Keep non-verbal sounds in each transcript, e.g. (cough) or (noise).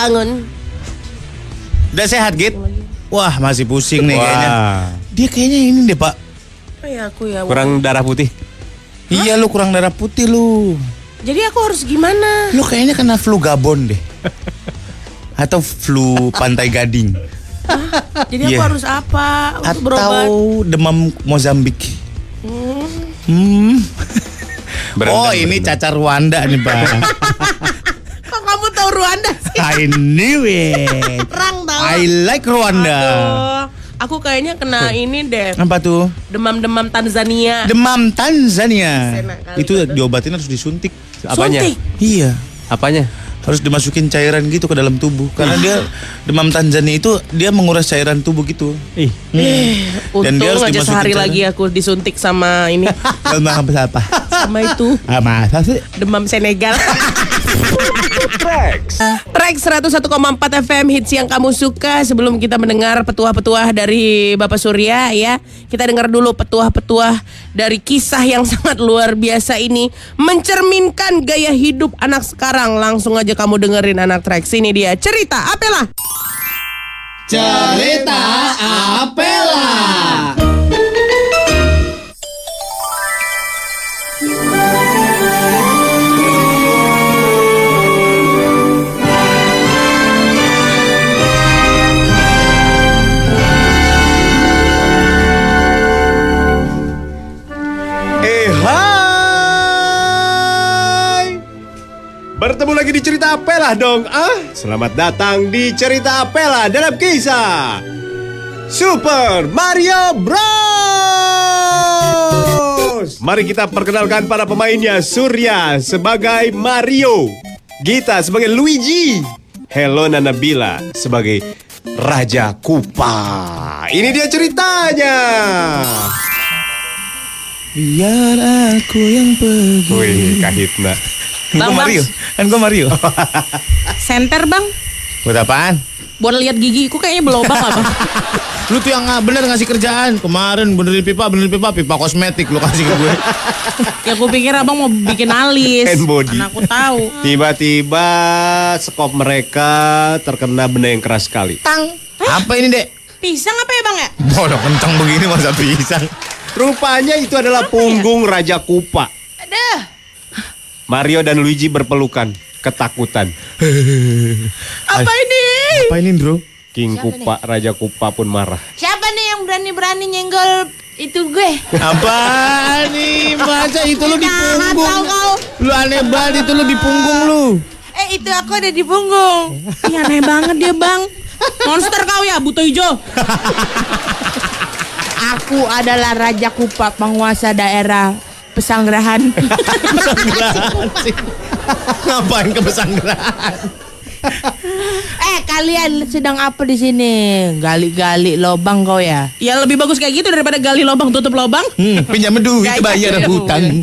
bangun. Udah sehat, Git? Wah, masih pusing nih kayaknya. Dia kayaknya ini deh, Pak. Oh ya aku ya. kurang darah putih. Iya, lu kurang darah putih lu. Jadi aku harus gimana? Lu kayaknya kena flu Gabon deh. Atau flu Pantai Gading. Jadi aku Iya. harus apa? Untuk berobat. Atau demam Mozambik. Hmm. Berendam, oh, ini berendam. cacar Rwanda nih, Pak. (laughs) Tahu Rwanda sih? (laughs) I knew it. Perang tahu. I like Rwanda. Aduh, aku kayaknya kena ini deh. Apa tuh? Demam-demam Tanzania. Demam Tanzania. Itu diobatin harus disuntik. Apanya? Suntik. Iya. Apanya? Harus dimasukin cairan gitu ke dalam tubuh. Karena dia (laughs) demam Tanzania itu dia menguras cairan tubuh gitu. Ih, Dan dia Untung harus aja sehari cairan. lagi aku disuntik sama ini (laughs) Demam apa apa? sama itu Ah, masa sih? demam Senegal. Track 101,4 FM hits yang kamu suka sebelum kita mendengar petuah-petuah dari Bapak Surya ya. Kita dengar dulu petuah-petuah dari kisah yang (laughs) sangat luar biasa ini mencerminkan gaya hidup anak sekarang. Langsung aja kamu dengerin anak track sini dia cerita apalah. Cerita Apela. Bertemu lagi di cerita Apela dong ah Selamat datang di cerita Apela dalam kisah Super Mario Bros Mari kita perkenalkan para pemainnya Surya sebagai Mario Gita sebagai Luigi Helona Nabila sebagai Raja Kupa Ini dia ceritanya Biar aku yang pergi. Wih, kahitna. Kan Bang, gua Bang. Mario. Kan gua Mario. (laughs) Center bang, Buat apaan? buat lihat gigiku kayaknya belobang apa? (laughs) Lu tuh yang bener ngasih kerjaan Kemarin benerin pipa, benerin pipa Pipa kosmetik lu kasih ke gue (laughs) ya aku pikir abang mau bikin alis. Hand body. Karena aku tahu. Tiba-tiba skop mereka terkena benda yang keras sekali. Tang Apa ini dek? Pisang apa ya bang ya? Bodoh kencang begini masa pisang Rupanya itu adalah punggung Raja Kupa. Mario dan Luigi berpelukan, ketakutan. (laughs) Apa ini? Apa ini bro? King Kupa, Raja Kupa pun marah. Siapa nih yang berani-berani nyenggol itu gue? Apa nih? Masa itu lu di tau punggung? kau. Lu aneh banget itu lu di punggung lu. Eh itu aku ada di punggung. Ih, aneh banget dia bang. Monster kau ya, buto hijau. (laughs) Aku adalah Raja Kupa penguasa daerah Pesanggerahan. (laughs) Pesanggerahan sih. Ngapain ke pesanggerahan? eh kalian sedang apa di sini? Gali-gali lobang kau ya? Ya lebih bagus kayak gitu daripada gali lobang tutup lobang. Hmm, pinjam duit Gaya bayar ya, hutang.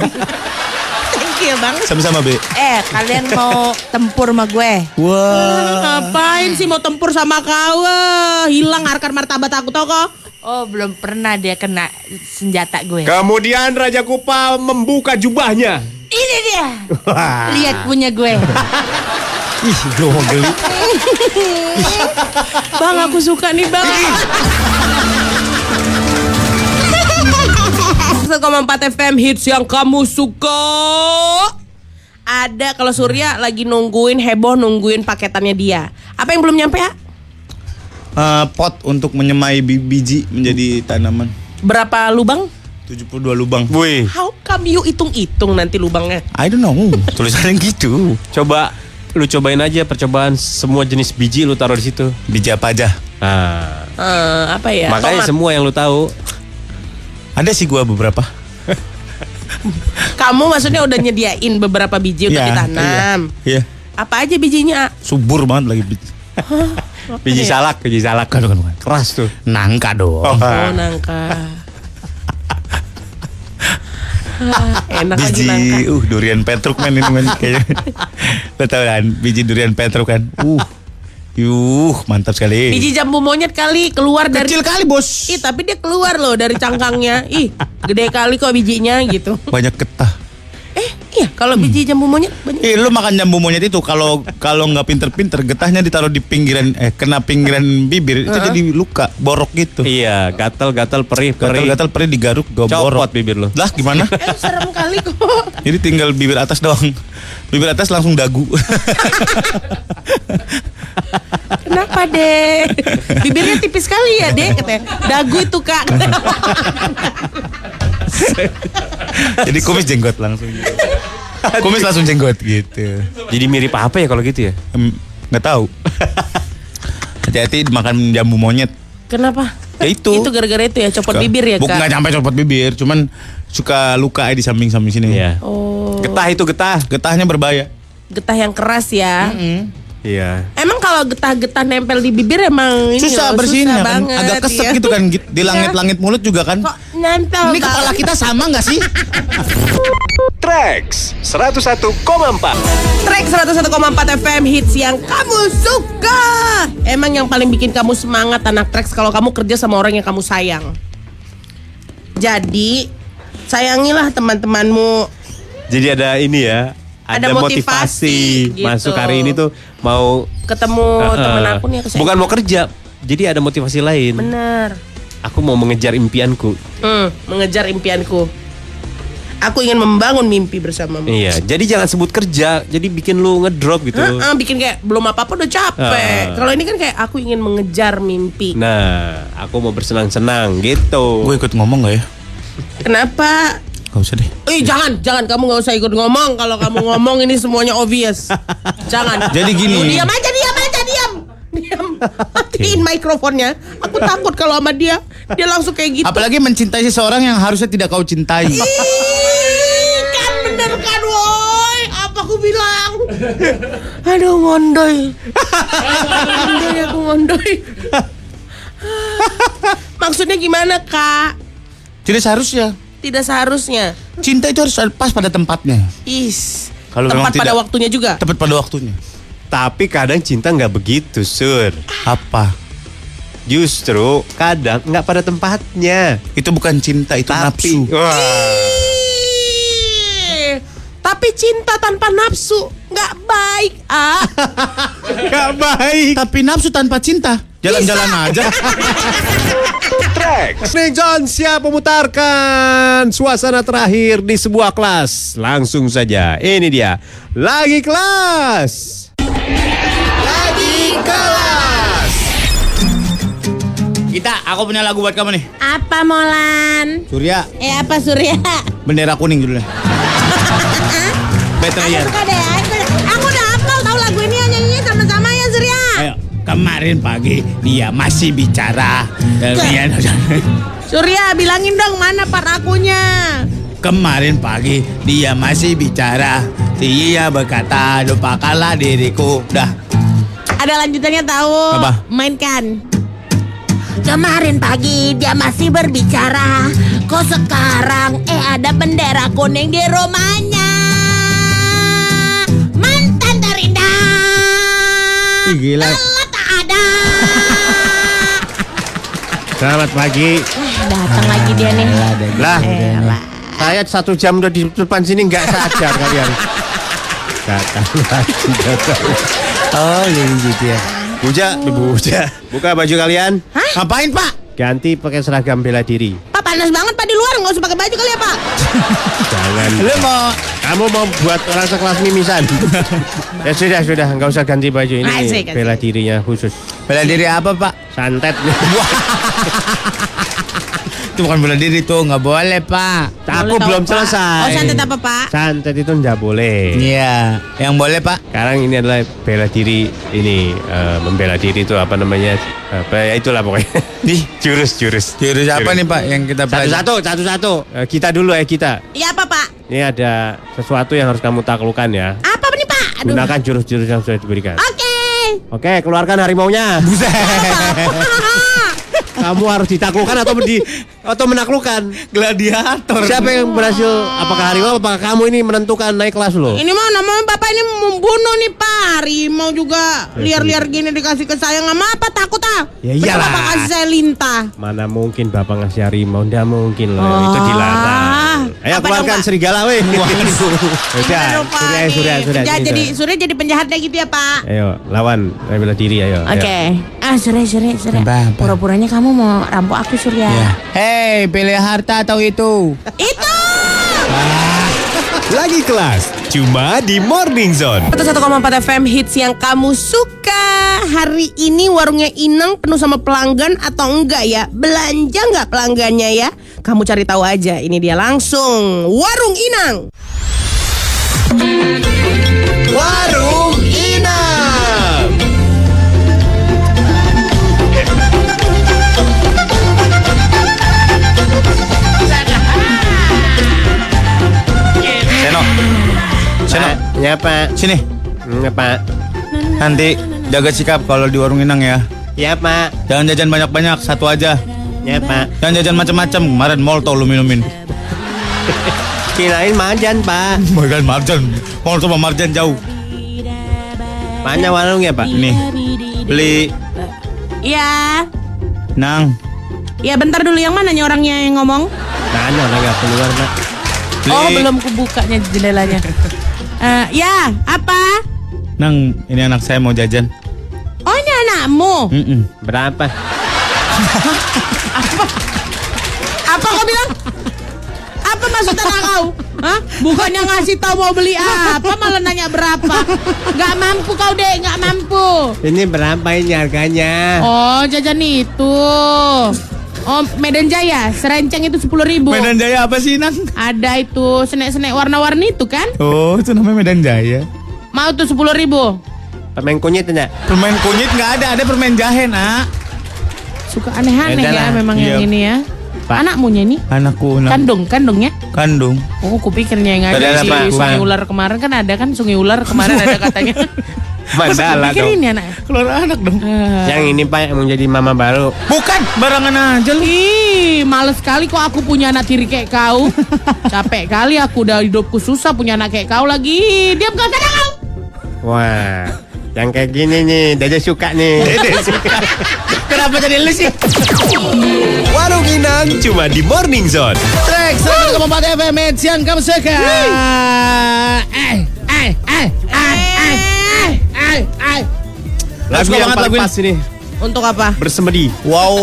Thank you bang. Sama-sama, Be. Eh kalian mau tempur sama gue? Wah. Ngapain sih mau tempur sama kau? ah? Hilang harkat martabat aku toko. Oh belum pernah dia kena senjata gue. Kemudian Raja Kupa membuka jubahnya. Ini dia. Lihat punya gue. Ih, gue geli. (laughs) Bang aku suka nih bang. 1,4 FM hits yang kamu suka. Ada kalau Surya lagi nungguin heboh nungguin paketannya dia. Apa yang belum nyampe ya? Eh, pot untuk menyemai bi- biji menjadi tanaman. Berapa lubang? 72 lubang. Wih, How come you hitung-hitung nanti lubangnya? I don't know. (laughs) Tulisannya gitu. coba lu cobain aja percobaan semua jenis biji lu taruh di situ. Biji apa aja? Nah, Eh, apa ya? makanya Tomat. semua yang lu tahu Ada sih gua beberapa. Kamu maksudnya udah nyediain beberapa biji untuk Iya, ditanam. Iya. Apa aja bijinya? Subur banget lagi biji. Biji salak, biji salak. Bukan, bukan, bukan. Keras tuh. Nangka dong. Oh nangka. Ah, (laughs) enak biji nangka. uh durian petruk men ini men kayaknya. (laughs) Lo tau kan biji durian petruk kan? Uh. Yuh, mantap sekali. Biji jambu monyet kali keluar dari kecil kali, Bos. Ih, tapi dia keluar loh dari cangkangnya. Ih, gede kali kok bijinya gitu. Banyak getah. Iya, kalau biji jambu monyet banyak. Eh, lu makan jambu monyet itu kalau kalau nggak pinter-pinter getahnya ditaruh di pinggiran eh kena pinggiran bibir itu jadi luka borok gitu. Iya, gatal-gatal perih perih. Gatal-gatal perih digaruk go Copot borok. bibir lu. Lah gimana? Eh, (laughs) serem kali kok. Jadi tinggal bibir atas doang. Bibir atas langsung dagu. Kenapa deh? Bibirnya tipis sekali ya deh katanya. Dagu itu kak. (laughs) (laughs) jadi kumis jenggot langsung. kumis langsung jenggot gitu. Jadi mirip apa ya kalau gitu ya? Nggak tahu. Hati-hati makan jambu monyet. Kenapa? Ya itu. Itu gara-gara itu ya copot bibir ya Bukan kak. nggak sampai copot bibir, cuman suka luka aja di samping-samping sini. Iya. Oh, Getah itu getah. Getahnya berbahaya. getah yang keras ya. Iya. Emang kalau getah-getah nempel di bibir emang ini susah loh, bersihinnya kan. banget, Agak kesek ya. gitu kan di langit-langit mulut juga kan. Kok nempel? Ini Kak? kepala kita sama nggak sih? (laughs) Trax 101,4. Track 101,4 FM hits yang kamu suka. Emang yang paling bikin kamu semangat anak Trax kalau kamu kerja sama orang yang kamu sayang. Jadi sayangilah teman-temanmu. Jadi ada ini ya. Ada Ada, motivasi, motivasi. gitu. Masuk hari ini tuh mau Ketemu temen Uh-uh. aku nih aku. Bukan mau kerja. Jadi ada motivasi lain. Bener. Aku mau mengejar impianku. Hmm, mengejar impianku. Aku ingin membangun mimpi bersamamu. Iya, jadi jangan sebut kerja, jadi bikin lu ngedrop gitu. Heeh, bikin kayak belum apa-apa udah capek. Ah. Kalau ini kan kayak aku ingin mengejar mimpi. Nah, aku mau bersenang-senang gitu. Gue ikut ngomong nggak ya? Kenapa? Gak usah deh. Eh jangan, jangan kamu nggak usah ikut ngomong. Kalau kamu ngomong ini semuanya obvious. Jangan. Jadi gini. Lu diam aja, diam aja, diam. Diam. Matiin mikrofonnya. Aku takut kalau sama dia, dia langsung kayak gitu. Apalagi mencintai seseorang yang harusnya tidak kau cintai. Ih, kan bener kan woi Apa aku bilang Aduh ngondoy Ngondoy aku ngondoy Maksudnya gimana kak Tidak seharusnya. Tidak seharusnya Cinta itu harus pas pada tempatnya. Is Kalau Tempat pada tidak- waktunya juga Tepat pada waktunya. Tapi kadang cinta nggak begitu, Sur. Apa? Justru kadang nggak pada tempatnya. Itu bukan cinta, itu nafsu. Wah. Ih, Tapi cinta tanpa nafsu nggak baik ah (laughs) Nggak baik. Tapi nafsu tanpa cinta. Jalan-jalan aja. (laughs) Trax. Nick John siap memutarkan suasana terakhir di sebuah kelas. Langsung saja, ini dia. Lagi kelas. Lagi kelas. Kita, aku punya lagu buat kamu nih. Apa Molan Surya, Eh apa Surya bendera kuning dulu. (laughs) Better Aku ya. suka deh kemarin pagi dia masih bicara. Dan dia- (laughs) Surya bilangin dong mana part akunya Kemarin pagi dia masih bicara. Dia berkata, lupakanlah diriku. Dah, Ada lanjutannya tahu Apa? Mainkan Kemarin pagi dia masih berbicara Kok sekarang eh ada bendera kuning di rumahnya Mantan terindah gila. Selamat pagi. Datang lagi dia nih Lah, Elah. saya satu jam udah di depan sini nggak sadar kalian. Datang lagi, datang. Oh, jadi gitu ya. Buja, buja. Buka baju kalian. Ngapain, Pak? Ganti pakai seragam bela diri. Pak panas banget pak di luar nggak usah pakai baju kali ya pak Jangan. Lu mau Kamu mau buat orang sekelas mimisan? (laughs) ya sudah, sudah. Nggak usah ganti baju ini. Asik, asik. Bela dirinya khusus. Bela diri apa, Pak? Santet. (laughs) Itu bukan bela diri tuh, nggak boleh, Pak. Aku Boleh tahu, belum Pak. selesai. Oh santet apa pak Santet itu nggak boleh. Iya, yang boleh, Pak. Sekarang ini adalah bela diri ini eh, membela diri itu apa namanya? Apa ya itulah pokoknya. Ih, (laughs) jurus jurus. jurus apa nih, Pak, yang kita belajar? Satu-satu, satu-satu. Eh, kita dulu ya kita. Iya apa pak Ini ada sesuatu yang harus kamu taklukkan ya. Apa nih pak Aduh Gunakan jurus-jurus yang sudah diberikan. Oke Oke, keluarkan harimaunya. (laughs) Kamu harus ditaklukkan atau di atau menaklukkan. Gladiator. Siapa yang berhasil? Apakah harimau? Apakah kamu ini menentukan naik kelas lo? Ini mah namanya bapak ini membunuh nih pak Harimau juga liar-liar gini dikasih ke saya nggak mau apa takut ah Ya iyalah. bapak kasih saya lintah Mana mungkin bapak ngasih harimau? Nggak mungkin loh. Oh. Itu dilarang. Ayo Apa keluarkan dong, serigala weh. Udah, Gimana dong, Pak? Surya, Nih, Surya, Surya. penjahat sini, jadi Surya. Jadi penjahatnya gitu ya Pak. Ayo, lawan. Ayo bela diri, ayo. Oke. Ah Surya Surya Surya. Pura-puranya kamu mau rampok aku Surya. Hei, pilih harta atau itu? Itu. Lagi kelas, cuma di Morning Zone. 101,4 FM hits yang kamu suka Hari ini warungnya Inang penuh sama pelanggan atau enggak ya? Belanja enggak pelanggannya ya? Kamu cari tahu aja Ini dia langsung Warung Inang Warung Inang. Seno. Seno, Ya, Pak. sini. Ya, Pak. Nanti jaga sikap kalau di warung Inang ya. Ya, Pak. Jangan jajan banyak-banyak, satu aja. Ya, Pak. Jangan jajan macam-macam. Kemarin molto lu minumin. (laughs) Kirain majan, Pak. Bukan marjan. Molto sama marjan jauh. Mana warung ya, Pak? Ini. Beli Ya nang. Ya bentar dulu yang mana nih orangnya yang ngomong Mana orang nggak keluar, Pak? Beli Oh belum kubukanya jendelanya (laughs) Eh, Ya apa Nang, ini anak saya mau jajan. Oh ini anakmu Mm-mm. Berapa? Apa kau bilang Apa maksud anak kau Hah? Bukannya ngasih tahu mau beli apa malah nanya berapa Gak mampu kau dek Gak mampu Ini berapa ini harganya? Oh jajan itu Oh Medan Jaya Serenceng itu 10 ribu Medan Jaya apa sih, Nang? Ada itu Senek-senek warna-warni itu kan Oh, itu namanya Medan Jaya. Mau tuh 10 ribu Permen kunyit enggak? Permen kunyit nggak ada, ada permen jahe, nak. Suka aneh-aneh ya lah. memang Iya. yang ini ya Pak. Anakmunya ini Anakku, Nang. Kandung, kandungnya Kandung. Oh, kupikirnya yang Tadi ada si Pak, sungai ular kemarin kan ada kan sungai ular kemarin ada katanya. (laughs) Mandala dong. ini anaknya. Keluar anak dong. Eh, Yang ini Pak yang mau jadi mama baru. Bukan, barangan aja lu. Ih, males sekali kok aku punya anak tiri kayak kau. (laughs) Capek kali aku udah hidupku susah punya anak kayak kau lagi. Diam kau sana kau. Wah, yang kayak gini nih, Dede suka nih. (laughs) Dede suka. Kenapa jadi lu sih? Warung Inang cuma di Morning Zone. Track 104 FM yang kamu suka. Eh, eh, eh, eh, eh, eh, eh, eh. Lagu yang paling pas ini. Untuk apa? Bersemedi. Wow,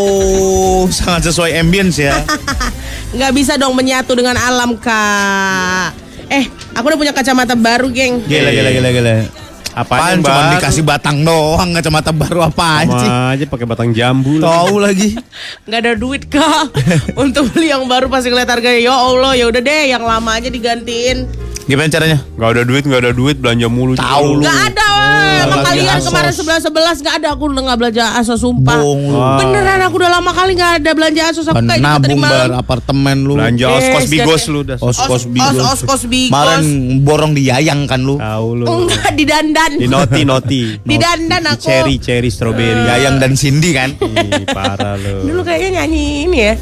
(laughs) sangat sesuai ambience ya. (laughs) Nggak bisa dong menyatu dengan alam kak. Eh, aku udah punya kacamata baru, geng. Gila, gila, gila, gila. Apaan cuma dikasih batang doang, kacamata baru apaan sih? Aja pakai batang jambu. Tahu lagi. (laughs) Nggak ada duit kak (laughs) untuk beli yang baru pasti ngeliat harganya. Ya Allah, ya udah deh, yang lama aja digantiin. Gimana caranya? Gak ada duit, gak ada duit, belanja mulu. Tahu lu. Nggak ada, wah. emang lagi kalian asos. kemarin sebelas sebelas nggak ada. Aku udah nggak belanja asos sumpah. Lu. Wah. Beneran aku udah lama kali nggak ada belanja asos aku kayak gitu tadi Nabung malam. bar apartemen lu. Belanja Eh, oskos bigos lu dah. Os kos Os- bigos. os- oskos bigos. Kemarin borong di Yayang kan lu. Tahu lu. Enggak didandan. Di noti noti. Didandan Di aku. cherry cherry strawberry. Yayang dan Cindy kan. Ih, parah lu. Dulu kayaknya nyanyi ini ya.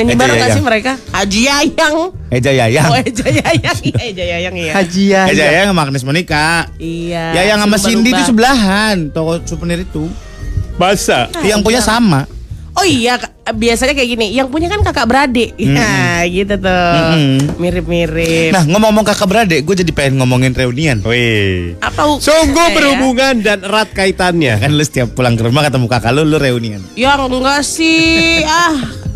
Nyanyi Eja bareng nggak Yayang. sih mereka? Haji Yayang. Eja Yayang. Oh Eja Yayang. (laughs) Iya, Eja Yayang iya. Haji ya. Eja Yayang sama Agnes Monica. Iya. Yayang sama. Cindy itu sebelahan toko souvenir itu. Basa. Yang punya sama. Oh iya, biasanya kayak gini. Yang punya kan kakak beradik. Ya, (laughs) gitu tuh. Mirip-mirip. Nah ngomong-ngomong kakak beradik, gue jadi pengen ngomongin reunian. Wih. Apa Sungguh eh, berhubungan dan erat kaitannya. Kan lu setiap pulang ke rumah ketemu kakak lu, lu reunian. Ya enggak sih. (laughs) ah.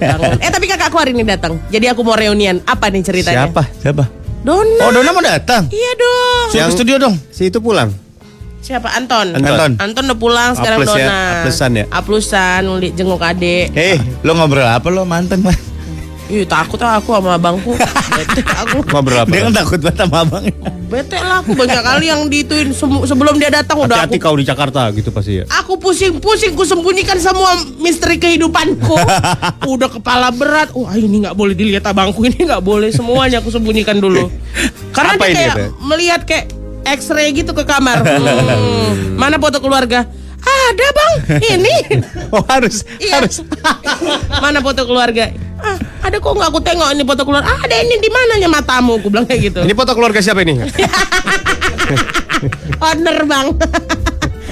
Jangan. Eh tapi kakakku hari ini datang. Jadi aku mau reunian. Apa nih ceritanya? Siapa? Siapa? Dona. Oh Dona mau datang. Iya dong. Siapa Yang- studio dong? Si itu pulang. Siapa Anton? Anton. Anton udah pulang sekarang Aples ya, Dona. ya? Aplusan, li- jenguk adek. Eh, lo ngobrol apa lo mantan mah? Ih takut ah aku sama abangku. (laughs) Bete aku. Ngobrol apa? Dia kan takut banget sama abang. Bete lah aku banyak kali yang dituin sebelum dia datang udah Hati-hati aku kau di Jakarta gitu pasti ya. Aku pusing-pusing, ku sembunyikan semua misteri kehidupanku. (laughs) Udah kepala berat. Wah ini nggak boleh dilihat abangku ini nggak boleh semuanya aku sembunyikan dulu. Karena Apa dia ini kayak katanya? melihat kayak X-ray gitu ke kamar. (laughs) Hmm, mana foto keluarga? Ada bang, ini. Oh harus Iya. harus. mana foto keluarga? Ah, ada kok nggak aku tengok ini foto keluarga? Ah, ada ini di mananya matamu? Aku bilang kayak gitu. Ini foto keluarga siapa ini? (laughs) Owner bang.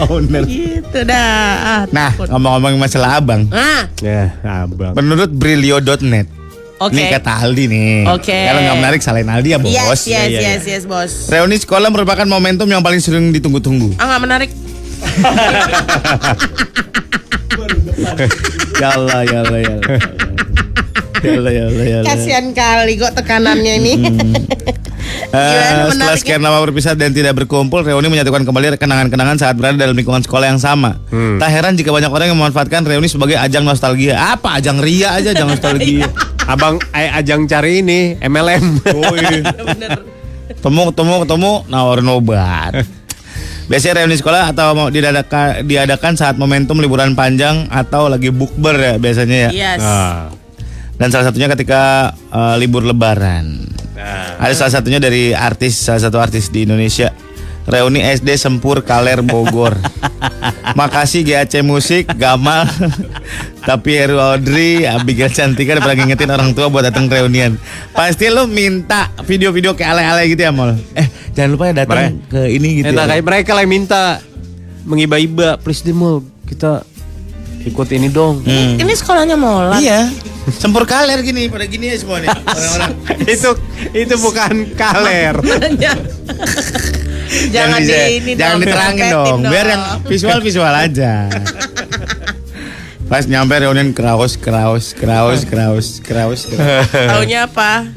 Oh bener. gitu dah. Ah, Nah, ngomong-ngomong masalah abang. Ah, ya, abang. Menurut Brilio.net, Oke. Ini kata Aldi nih. Oke. Kalau nggak menarik salahin Aldi ya bos. Yes, yes, Iya, iya, yes, iya. yes, bos. Reuni sekolah merupakan momentum yang paling sering ditunggu-tunggu. Ah nggak menarik. (laughs) Ya Allah, ya (laughs) Kasihan kali kok tekanannya ini. (laughs) Eh, Gimana setelah sekian lama berpisah dan tidak berkumpul, reuni menyatukan kembali kenangan-kenangan saat berada dalam lingkungan sekolah yang sama. Tak heran jika banyak orang yang memanfaatkan reuni sebagai ajang nostalgia. Apa ajang ria aja, ajang nostalgia. (laughs) Abang eh, ajang cari ini MLM. Oh (laughs) iya. Ketemu, ketemu, ketemu, nawarin obat. Biasanya reuni sekolah atau mau diadakan, diadakan saat momentum liburan panjang atau lagi bukber ya biasanya ya. Yes. Ah. Dan salah satunya ketika eh, libur lebaran. Nah. Ada salah satunya dari artis, salah satu artis di Indonesia. Reuni SD Sempur Kaler Bogor. (laughs) Makasih GAC Musik, Gamal, (laughs) tapi Heru Audrey, Abigail Cantika udah pernah ngingetin orang tua buat datang reunian. Pasti lu minta video-video kayak ale-ale gitu ya, Mol. Eh, jangan lupa ya datang ke ini gitu. Enak ya. kayak mereka lah yang minta mengiba-iba, please deh mau kita ikut ini dong. Hmm. Ini sekolahnya molat. Iya. Sempur Kaler gini, pada gini ya semua nih. Orang-orang. (laughs) itu itu bukan kaler. (laughs) jangan di, di ini jangan dong, diterangin dong, biar yang visual visual aja. (laughs) Pas nyampe reunian kraus kraus kraus kraus kraus. kraus. Taunya apa?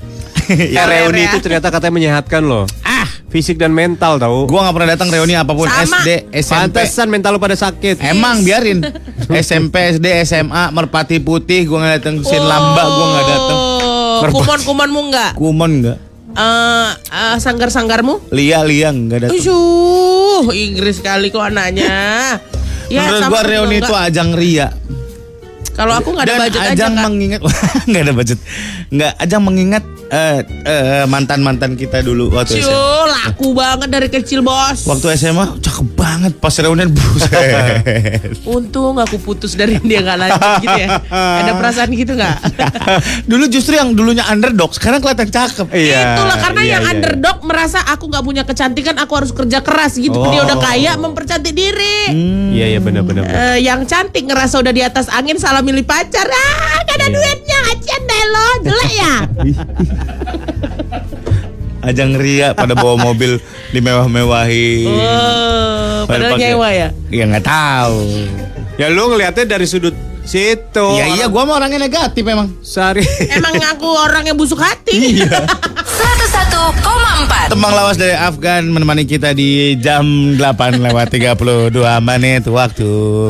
Ya, Kaler reuni ya. itu ternyata katanya menyehatkan loh. ah, Fisik dan mental tahu. gua nggak pernah datang reuni apa pun Sama. SD, SMP. Pantesan mental lu pada sakit. Emang biarin (laughs) SMP, SD, SMA, Merpati Putih, gua nggak datang Sin Lamba, gua nggak datang. Oh, kuman-kumanmu enggak? Kumon nggak, Eh, eh, sanggar-sanggarmu? Lia Lia nggak datang. Usuh, Inggris kali kok anaknya. (laughs) Menurut sama gua reuni itu ajang ria. Kalau aku nggak ada Dan budget aja ajang Kak. mengingat (laughs) nggak ada budget nggak ajang mengingat mantan mantan kita dulu waktu SMA Ciu, laku banget dari kecil bos. waktu SMA cakep banget pas reunian buset (laughs) Untung aku putus dari dia nggak lanjut gitu ya. Ada perasaan gitu nggak? (laughs) dulu justru yang dulunya underdog sekarang kelihatan cakep Iya. Itulah karena iya, yang iya. underdog merasa aku nggak punya kecantikan, aku harus kerja keras gitu. Dia udah kaya mempercantik diri. Iya iya benar benar. benar. Eh, yang cantik ngerasa udah di atas angin salah milih pacar. Ah, gak ada duitnya, acian deh lo, jelek ya. (laughs) ajang ria pada bawa mobil dimewah-mewahi Oh, padahal pakai- nyewa ya. ya nggak tahu Ya lu ngelihatnya dari sudut situ. ya iya gua mah orangnya negatif emang Sari. Emang aku orang yang busuk hati. 101,4 Tembang lawas dari Afgan menemani kita di jam 8 lewat 32 menit waktu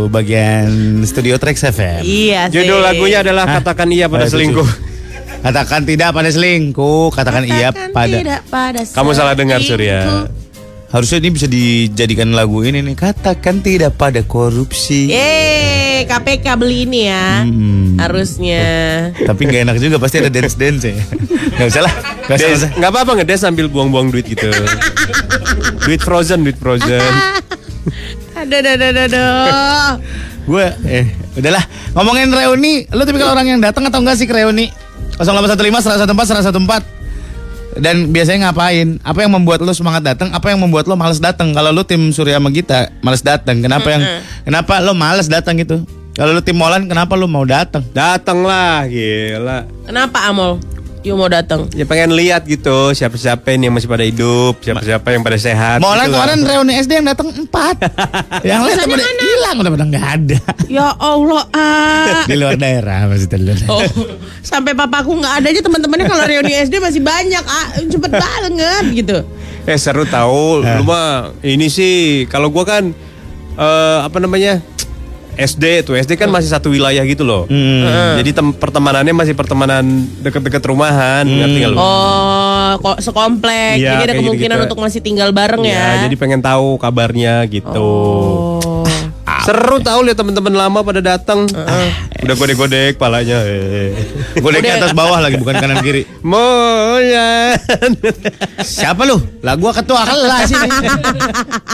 bagian studio Trax FM. iya sih. Judul lagunya adalah Hah? katakan iya pada Oh, itu selingkuh. Katakan tidak pada selingkuh, katakan, iya Katakan pada. tidak pada Kamu salah dengar Surya. Harusnya ini bisa dijadikan lagu ini nih. Katakan tidak pada korupsi. Eh, KPK beli ini ya. Hmm. Harusnya. Tapi nggak enak juga pasti ada dance dance ya. (laughs) Gak usah lah. Gak usah. Des, nggak usah. nggak apa-apa ngedes sambil buang-buang duit gitu. duit frozen, duit frozen. (laughs) Aduh, aduh, aduh, aduh, aduh. Gue eh udahlah ngomongin reuni. Lu tipikal orang yang datang atau enggak sih ke reuni? 0815 114 114 dan biasanya ngapain? Apa yang membuat lu semangat datang? Apa yang membuat lu males datang? Kalau lu tim Surya sama Gita males datang, kenapa yang kenapa lu males datang gitu? Kalau lu tim Molan kenapa lu mau datang? Datanglah, gila. Kenapa Amol? You mau datang? Ya pengen lihat gitu siapa-siapa ini yang masih pada hidup, siapa-siapa yang pada sehat. Molan gitu kemarin reuni SD yang datang empat, (laughs) yang lain pada hilang udah pada nggak ada Ya Allah, ah. di luar daerah maksudnya. luar daerah. Oh, sampai papaku nggak ada aja teman-temannya kalau reuni SD masih banyak, ah, cepet banget gitu. Eh seru tahu, lu mah ini sih kalau gua kan eh, apa namanya? SD tuh SD kan masih satu wilayah gitu loh. Hmm. Jadi tem- pertemanannya masih pertemanan deket-deket rumahan, ngerti nggak lu? Oh, kok sekomplek, Iya, jadi ada kemungkinan gitu-gitu. untuk masih tinggal bareng Ya, ya. jadi pengen tahu kabarnya gitu. Oh. Seru tahu lihat teman-teman lama pada datang. Udah godek-godek palanya. (laughs) Eh. Di atas bawah lagi bukan kanan kiri. (laughs) Moyan. Siapa lu? Lah gua ketua kelas ini.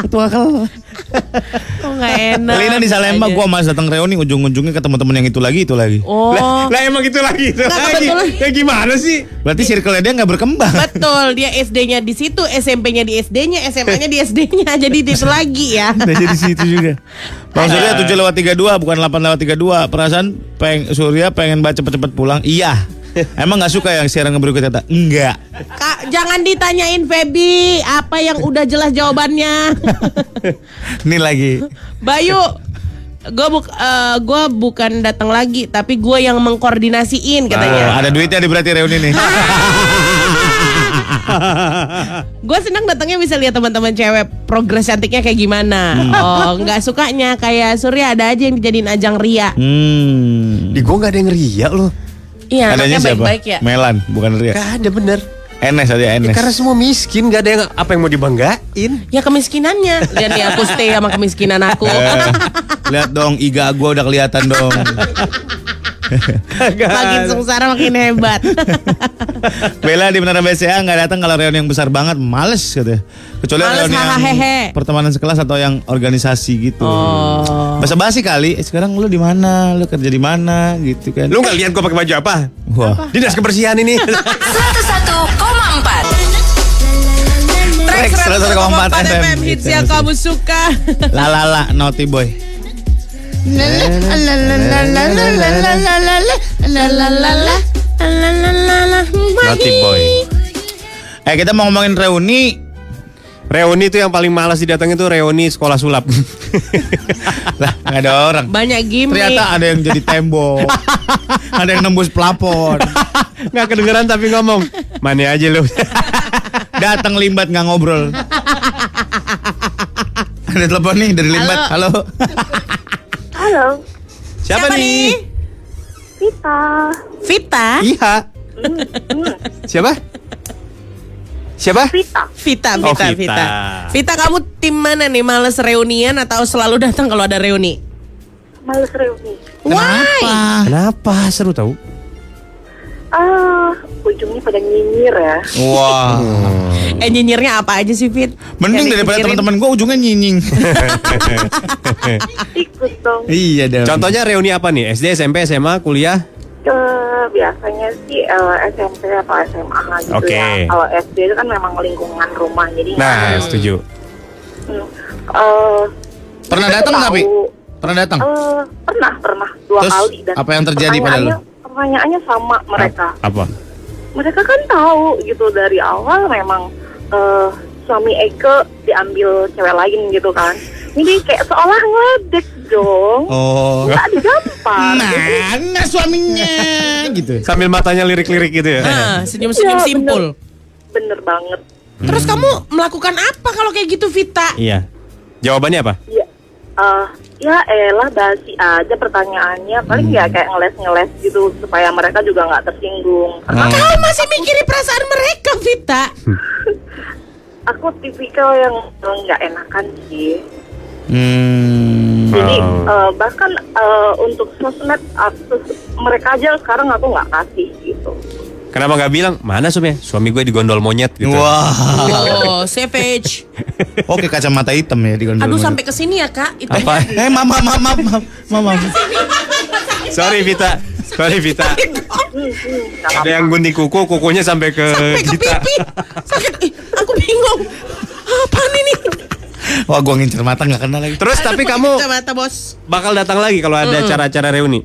ketua kelas. Kok nggak enak? Lina di Salemba gua mas datang reuni ujung-ujungnya ketemu temen yang itu lagi itu lagi. Oh, Lah, lah emang gitu lagi itu Nggak, lagi. Ya gimana sih? Berarti circle dia nggak berkembang. betul. Dia SD-nya di situ, SMP-nya di SD-nya, SMA-nya di SD-nya. (laughs) Jadi di itu lagi ya. (laughs) Jadi situ juga. Bang Surya 7 lewat 32 bukan 8 lewat 32. Perasaan peng Surya pengen baca cepet-cepet pulang. Iya. Emang nggak suka yang siaran berikutnya? Tak? Enggak. Kak, jangan ditanyain Feby apa yang udah jelas jawabannya. (laughs) Ini lagi. Bayu, gue buk, gua bukan datang lagi, tapi gue yang mengkoordinasiin Oh, katanya. ada duitnya di berarti reuni nih. (laughs) Gue senang datangnya bisa lihat teman-teman cewek progres cantiknya kayak gimana. Hmm. Oh, nggak sukanya kayak Surya ada aja yang dijadiin ajang ria. Hmm. Di gua nggak ada yang ria loh. Iya, anaknya siapa? baik-baik ya. Melan, bukan Ria. Gak ada bener. Enes aja Ya, Enes. karena semua miskin, gak ada yang apa yang mau dibanggain. Ya kemiskinannya. Lihat nih aku stay sama kemiskinan aku. Eh, lihat dong iga gua udah kelihatan dong. (laughs) makin sengsara makin hebat. (laughs) Bella di Menara BCA nggak datang kalau reuni yang besar banget, males katanya. Kecuali Males, reuni yang pertemanan sekelas atau yang organisasi gitu. Oh. Basa basi kali. Eh, sekarang lu di mana? Lu kerja di mana? Gitu kan. Lu gak lihat gua pakai baju apa? Wah. Dinas kebersihan ini. 101,4 Track 101,4 FM. hits yang kamu suka. La la la naughty boy. Naughty boy. Eh kita mau ngomongin reuni. Reuni itu yang paling malas didatengin tuh reuni sekolah sulap. (laughs) Lah ada orang. Banyak gimmick. Ternyata ada yang jadi tembok. (laughs) ada yang nembus plafon. Nggak kedengeran tapi ngomong. Mana aja lu. (laughs) Datang limbat nggak ngobrol. ada telepon nih dari limbat. Halo. Halo, Siapa, nih? Vita. Vita. Iya. (laughs) Siapa? Siapa? Vita. Vita, Oh, Vita, Vita. Vita. Vita, kamu tim mana nih? Males reunian atau selalu datang kalau ada reuni? Males reuni. Why? Kenapa? Seru tau? Ah, ujungnya pada nyinyir ya. Wah. Eh nyinyirnya apa aja sih Fit? Mending Yang daripada teman-teman gue ujungnya nyinying. (laughs) Ikut dong. iya dong. Contohnya reuni apa nih? SD, SMP, SMA, kuliah? Eh, biasanya sih eh, SMP atau SMA gitu Oke. ya. Kalau SD itu kan memang lingkungan rumah, jadi Nah, setuju. Hmm. Eh, Pernah aku datang tapi? Pernah datang? Eh, pernah, pernah dua Terus, kali. apa yang terjadi pada lu? Pertanyaannya- sama mereka. Apa? Mereka kan tahu gitu dari awal memang eh, suami Eke diambil cewek lain gitu kan. Jadi kayak seolah ngeledek dong. Oh. Nggak digampar. Mana suaminya? gitu. Sambil matanya lirik-lirik gitu ya? Ah, senyum-senyum Iya, simpul. Bener banget. Terus kamu melakukan apa kalau kayak gitu Vita? Iya. Jawabannya apa? Ya, eh, ya elah basi aja pertanyaannya. Paling ya kayak ngeles-ngeles gitu supaya mereka juga nggak tersinggung. Karena Oh. Kau masih mikirin perasaan mereka Vita. aku tipikal yang eh, nggak enakan sih. Hmm. Jadi Oh. eh, bahkan eh, untuk sosmed akses mereka aja sekarang aku nggak kasih gitu. Kenapa nggak bilang mana suami? Suami gue digondol monyet gitu. Wah. Oh, savage. Oke kacamata hitam ya di gondol. Aduh sampai ke sini ya Kak. Itu Apa? Eh mama mama mama mama. Sorry Vita. Sorry Vita. Ada yang gunting kuku, kukunya sampai ke sampai ke Vita. pipi. Sakit. Ih, aku bingung. Apaan ini? Wah gua ngincer mata nggak kenal lagi. Terus tapi kamu Kacamata bos. bakal datang lagi kalau ada acara-acara reuni?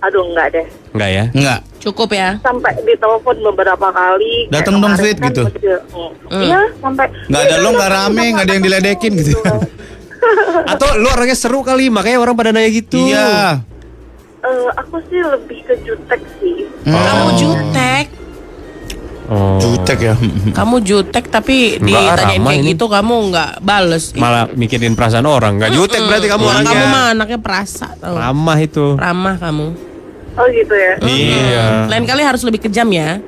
Aduh nggak deh. Enggak ya? Enggak. Cukup ya. Sampai ditelepon beberapa kali. Datang dong, Fit, kan gitu. hmm. Hmm. Iya sampai. Nggak ada "Iya, lo, nggak rame, nggak ada yang datang." diledekin gitu. (laughs) Atau lu orangnya seru kali, makanya orang pada nanya gitu. Iya. Eh, aku sih lebih ke jutek sih. Kamu jutek. Oh. Jutek ya. (laughs) Kamu jutek tapi Enggak, ditanyain kayak ini. gitu kamu nggak bales. Malah mikirin perasaan orang. Enggak jutek berarti kamu Kamu orangnya. mah anaknya perasa tau. Ramah itu. Ramah kamu. Oh gitu ya. Iya. Lain kali harus lebih kejam ya.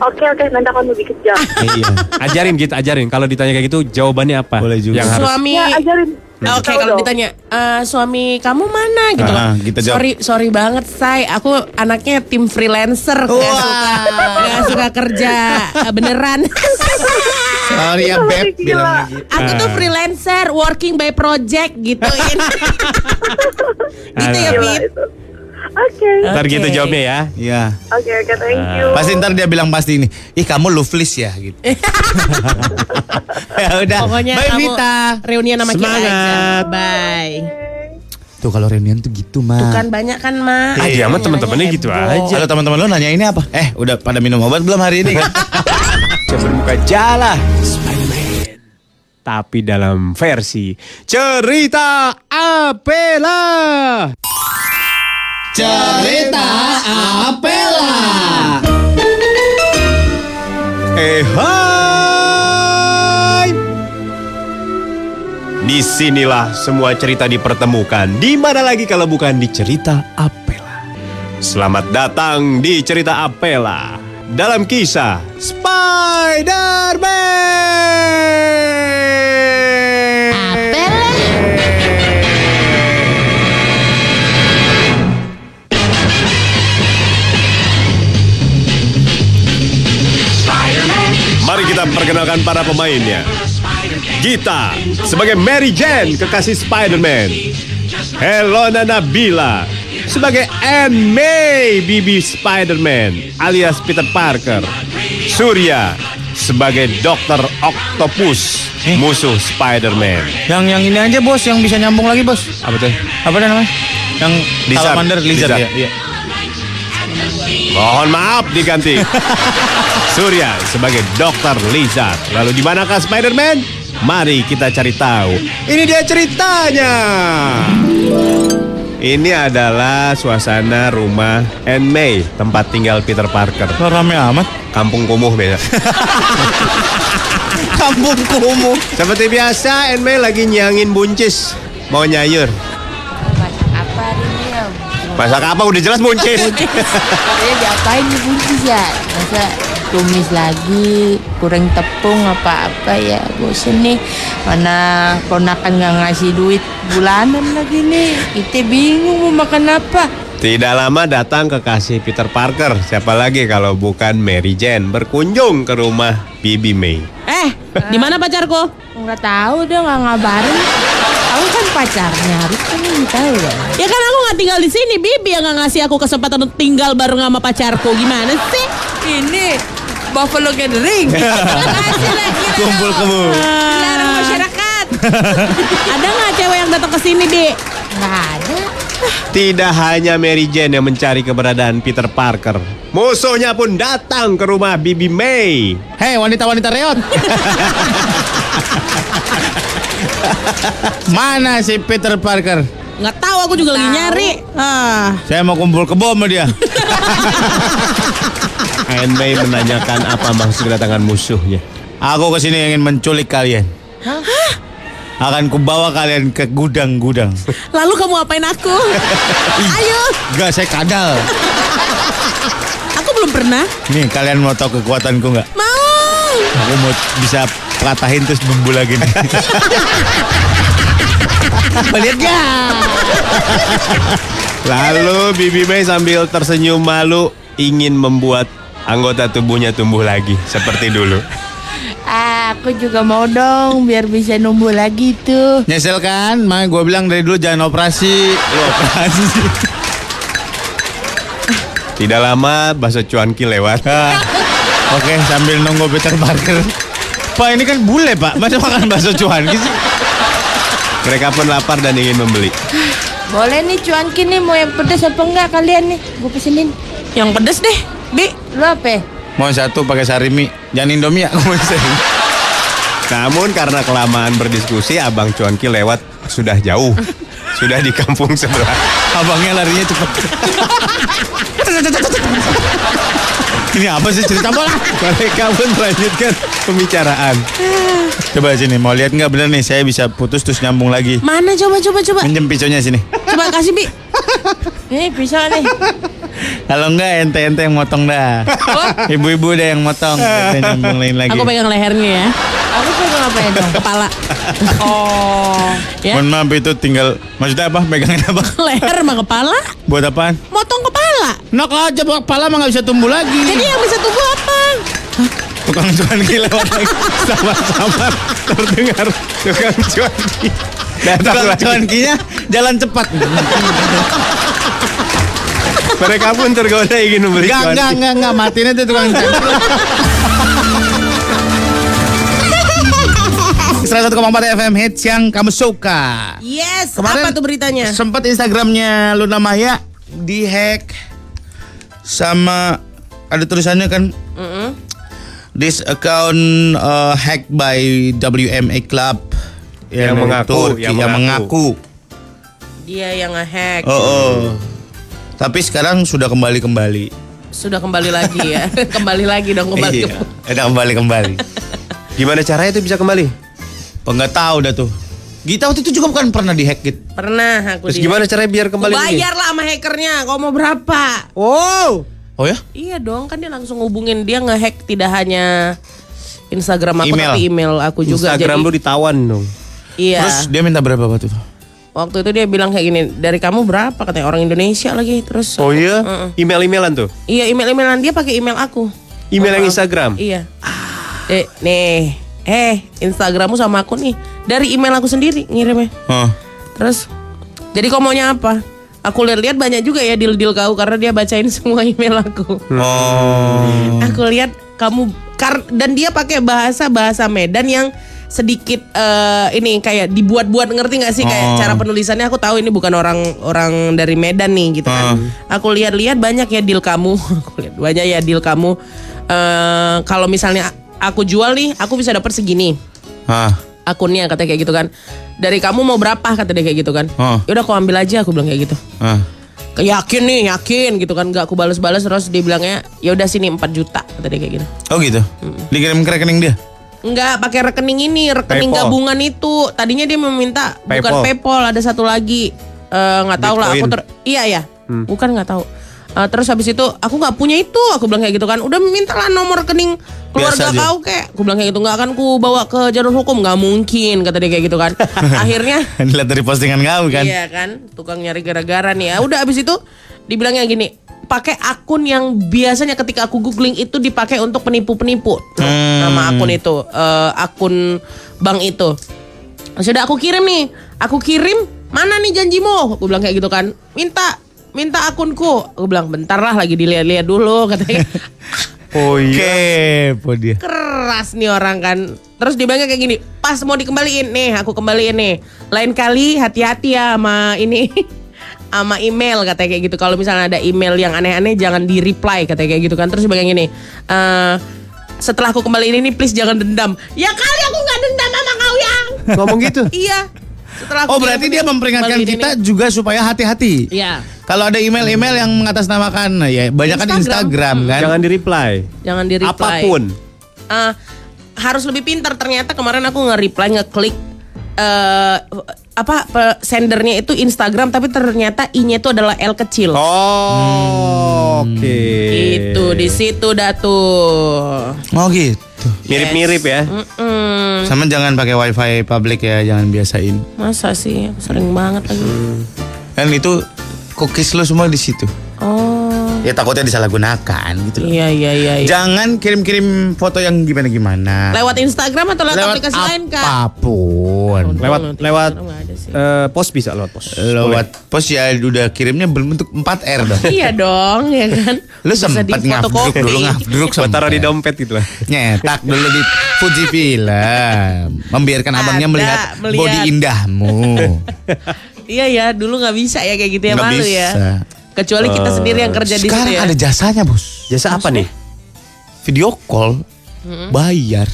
Oke oke nanti akan lebih kejam. (laughs) Iya. Ajarin gitu, ajarin. Kalau ditanya kayak gitu, jawabannya apa? Boleh juga. Yang harus Suami ya ajarin. Ah, Oke, Tahu kalau dong. ditanya "Eh, suami kamu mana gitu Ah, loh. kita jawab. sorry, sorry banget, say. Aku anaknya tim freelancer, nggak suka, nggak suka kerja eh, beneran. (laughs) Sorry ya beb bilang gitu. Aku tuh freelancer, working by project gituin. (laughs) gitu ya, Fit. Oke. Ntar gitu jawabnya ya. Iya. Oke oke thank you. Pasti ntar dia bilang pasti ini. Ih kamu loveless ya gitu. (laughs) ya udah. Pokoknya Bye kamu Vita. reunian sama kita aja. Semangat. Bye. Tuh kalau reunian tuh gitu mah. Tuh kan banyak kan, Ma. Ah, dia mah teman-temannya gitu aja. Kalau teman-teman lo nanya ini apa? Eh, udah pada minum obat belum hari ini kan? (laughs) Bermuka jala Spider-Man. Tapi dalam versi cerita Apela. Cerita Apela. Eh hai. Di sinilah semua cerita dipertemukan. Di mana lagi kalau bukan di cerita Apela. Selamat datang di cerita Apela dalam kisah Spider-Man. Perkenalkan para pemainnya. Gita sebagai Mary Jane, kekasih Spider-Man. Helona Nabila sebagai Anne May, bibi Spider-Man alias Peter Parker. Surya sebagai Dr. Octopus, musuh Spider-Man. Yang yang ini aja bos, yang bisa nyambung lagi bos. Apa tuh? Apa namanya? Yang Lizard. salamander lizard, Lizard. ya. Iya. Mohon maaf diganti. (laughs) Surya sebagai Dr. Lizard. Lalu di manakah Spider-Man? Mari kita cari tahu. Ini dia ceritanya. Ini adalah suasana rumah Anne May, tempat tinggal Peter Parker. Kok rame amat? Kampung kumuh beda. (laughs) Kampung kumuh. Seperti biasa, Anne May lagi nyangin buncis. Mau nyayur. Masak apa hari ini ya? Masak apa? Udah jelas buncis. Saya diapain nih buncis ya? Masa tumis lagi, kurang tepung apa-apa ya. Bosen nih. Mana ponakan nggak ngasih duit bulanan lagi nih. Kita bingung mau makan apa. Tidak lama datang kekasih Peter Parker. Siapa lagi kalau bukan Mary Jane berkunjung ke rumah Bibi May. Eh, di mana pacarku? Nggak tahu dia nggak ngabarin. Aku kan pacarnya, harus kan tahu ya. Ya kan aku nggak tinggal di sini, Bibi yang nggak ngasih aku kesempatan untuk tinggal bareng sama pacarku. Gimana sih? Ini Buffalo Gathering. (laughs) Kumpul kemu. Dilarang masyarakat. (laughs) Ada nggak cewek yang datang ke sini, Di? Nggak ada. Tidak hanya Mary Jane yang mencari keberadaan Peter Parker. Musuhnya pun datang ke rumah Bibi May. Hei wanita-wanita reot. (laughs) Mana si Peter Parker? Nggak tahu, aku juga lagi nyari. Ah, Saya mau kumpul kebo sama dia. (laughs) Anne May menanyakan apa maksud kedatangan musuhnya. Aku ke sini ingin menculik kalian. Akan kubawa kalian ke gudang-gudang. lalu kamu apain aku? (laughs) Ayo, Gak, saya kadal. aku belum pernah. Nih, kalian mau tahu kekuatanku nggak? Mau. Aku mau bisa patahin terus bumbu lagi nih. (laughs) (laughs) Lihat gak? Lalu Bibi May sambil tersenyum malu ingin membuat anggota tubuhnya tumbuh lagi seperti dulu. Aku juga mau dong biar bisa numbuh lagi tuh. Nyesel kan? Makanya gue bilang dari dulu jangan operasi. Lu operasi. Tidak lama bakso cuanki lewat. Ah, Oke, sambil nunggu Peter Parker. Pak ini kan bule pak, masa makan bakso cuan sih? Mereka pun lapar dan ingin membeli. (sighs) Boleh nih cuan kini mau yang pedas apa enggak kalian nih? Gue pesenin. Yang pedes deh, Bi. Lu apa? Mau satu pakai sarimi, jangan Indomie ya. Mau sarimi. (laughs) Namun karena kelamaan berdiskusi, Abang Cuanki lewat sudah jauh. (laughs) Sudah di kampung sebelah. Abangnya larinya cepet. (laughs) ini apa sih cerita bola? Mereka pun melanjutkan pembicaraan. Coba sini, mau lihat nggak bener nih? Saya bisa putus terus nyambung lagi. Mana coba coba coba. Minjem pisaunya sini. Coba kasih, Bi. (laughs) Nih pisau nih. Kalau enggak ente-ente yang motong dah. Ibu-ibu dah yang motong. (laughs) Ente nyambung lain lagi. Aku pegang lehernya ya. Aku pegang apa ya dong? Kepala. (laughs) Oh. Ya. Mohon maaf itu tinggal maksudnya apa? Megangin apa? (laughs) Leher sama kepala? Buat apaan? Motong kepala. Nok aja Pak. kepala mah nggak bisa tumbuh lagi. Jadi yang bisa tumbuh apa? Tukang cuan lewat lagi. Sama-sama terdengar tukang cuanki. Datang Tukang lagi. cuan jalan cepat. Mereka pun tergoda ingin membeli Enggak, cuanki. enggak, enggak, enggak. Matiin aja tukang cuan. 101,4 FM hits yang kamu suka. Yes, Kemarin apa tuh beritanya? Sempat Instagramnya Luna Maya dihack sama ada tulisannya kan Mm-mm. this account uh, hacked by WMA Club Yang dari mengaku, Turki, yang yang, mengaku. Dia yang ngehack. Oh, oh. Tapi sekarang sudah kembali kembali. Sudah kembali lagi ya. (laughs) kembali lagi dong kembali. Iya, kembali kembali. (laughs) Gimana caranya itu bisa kembali? Oh nggak tahu dah tuh. Gita waktu itu juga bukan pernah dihack gitu. Pernah aku Terus gimana caranya biar kembali? Bayar lah sama hackernya. Kau mau berapa? Wow. Oh ya? Iya dong, kan dia langsung hubungin dia ngehack tidak hanya Instagram aku Email. tapi email aku juga. Instagram Jadi, lu ditawan dong. Iya. Terus dia minta berapa waktu itu? Waktu itu dia bilang kayak gini, dari kamu berapa katanya orang Indonesia lagi. Terus Oh iya? Email-emailan tuh? iya email-emailan dia pakai email aku. Email yang Oh, Instagram? Iya. Eh, nih, eh Instagrammu sama aku nih dari email aku sendiri ngirimnya. Oh. Terus, jadi kau maunya apa? Aku lihat-lihat banyak juga ya deal-deal kau karena dia bacain (laughs) semua email aku. Oh. Aku lihat kamu kar dan dia pakai bahasa bahasa Medan yang sedikit eh, ini kayak dibuat-buat ngerti nggak sih kayak Oh. cara penulisannya aku tahu ini bukan orang orang dari Medan nih gitu kan. Aku lihat-lihat banyak ya deal kamu. (laughs) Aku lihat banyak ya deal kamu. Eh kalau misalnya aku jual nih, aku bisa dapat segini Hah. akunnya katanya kayak gitu kan. Dari kamu mau berapa kata dia kayak gitu kan. Oh. Yaudah aku ambil aja aku bilang kayak gitu. Kayak yakin nih, yakin gitu kan. Gak aku balas-balas terus dia bilangnya ya udah sini 4 juta kata dia kayak gitu. Oh gitu. Dikirim ke rekening dia. Enggak pakai rekening ini, rekening Paypal. gabungan itu. Tadinya dia meminta bukan Paypal. PayPal, ada satu lagi. Eh, nggak tahu lah aku ter Iya ya. Bukan nggak tahu. Eh, terus habis itu aku nggak punya itu, aku bilang kayak gitu kan. Udah mintalah nomor rekening keluarga Biasa kau kayak. Aku bilang kayak gitu nggak akan ku bawa ke jalur hukum, nggak mungkin kata dia kayak gitu kan. (laughs) Akhirnya (laughs) Dilihat dari postingan kamu kan. Iya kan, tukang nyari gara-gara nih. Ya udah abis itu dibilangnya gini, pakai akun yang biasanya ketika aku googling itu dipakai untuk penipu-penipu. Hmm. Nama akun itu, eh, akun bank itu. Sudah aku kirim nih, aku kirim mana nih janjimu? Aku bilang kayak gitu kan, minta minta akunku. Aku bilang bentar lah lagi dilihat-lihat dulu (laughs) katanya. Oh Kepo dia. keras nih orang kan. Terus dibilangnya kayak gini, pas mau dikembaliin nih, aku kembaliin nih. Lain kali hati-hati ya sama ini (laughs) sama email katanya kayak gitu. Kalau misalnya ada email yang aneh-aneh jangan di reply katanya kayak gitu kan. Terus dibilang gini, eh setelah aku kembaliin ini please jangan dendam. Ya kali aku nggak dendam sama kau yang. Ngomong gitu? iya. Setelah Oh berarti dia memperingatkan kita ini. juga supaya hati-hati. Iya. Kalau ada email-email yang mengatasnamakan, nah ya banyak kan Instagram. Instagram kan. Jangan di-reply. Jangan di reply. Apa pun. Eh, harus lebih pintar ternyata kemarin aku nge-reply ngeklik eh apa sendernya itu Instagram tapi ternyata i-nya itu adalah L kecil. Oh, oke. Itu di situ dah tuh. Oh gitu. Mirip-mirip ya. Mm-mm. Sama jangan pakai wifi public ya, jangan biasain. Masa sih sering banget lagi. Kan itu cookies lo semua di situ. Oh. Ya takutnya disalahgunakan gitu. loh. Iya iya iya. iya. Jangan kirim-kirim foto yang gimana-gimana. Lewat Instagram atau lewat, Lewat aplikasi lain kak? apa pun. Lewat lewat eh, pos bisa lewat pos. Lewat pos ya udah kirimnya berbentuk 4R dong. iya dong ya kan. (laughs) Lu sempat ngafdruk dulu ngafdruk Buat taruh di dompet gitu lah. Nyetak dulu di Fuji Film Membiarkan abangnya Ada, melihat, melihat. body indahmu (laughs) Iya ya dulu nggak bisa ya kayak gitu ya Nggak malu bisa. ya. Kecuali kita sendiri yang kerja di situ Sekarang ya. ada jasanya bos Jasa apa nih? Video call Bayar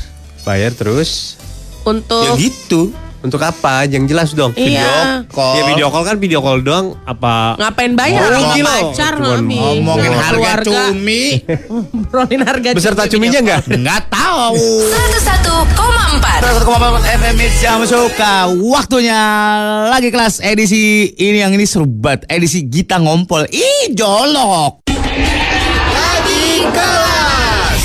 Bayar terus. Untuk Ya gitu Untuk apa? Yang jelas dong. Iya. Call. Ya video call kan video call doang. Apa? ngapain bayar? Ngomong sama pacar. Ngomongin harga keluarga. cumi. Ngobrolin harga Beserta cumi. cuminya enggak? Nggak tahu. 101,4 1,4 FM yang suka Waktunya. Lagi kelas edisi Ini yang ini seru banget Edisi Gita Ngompol. Ih jolok. Lagi kelas.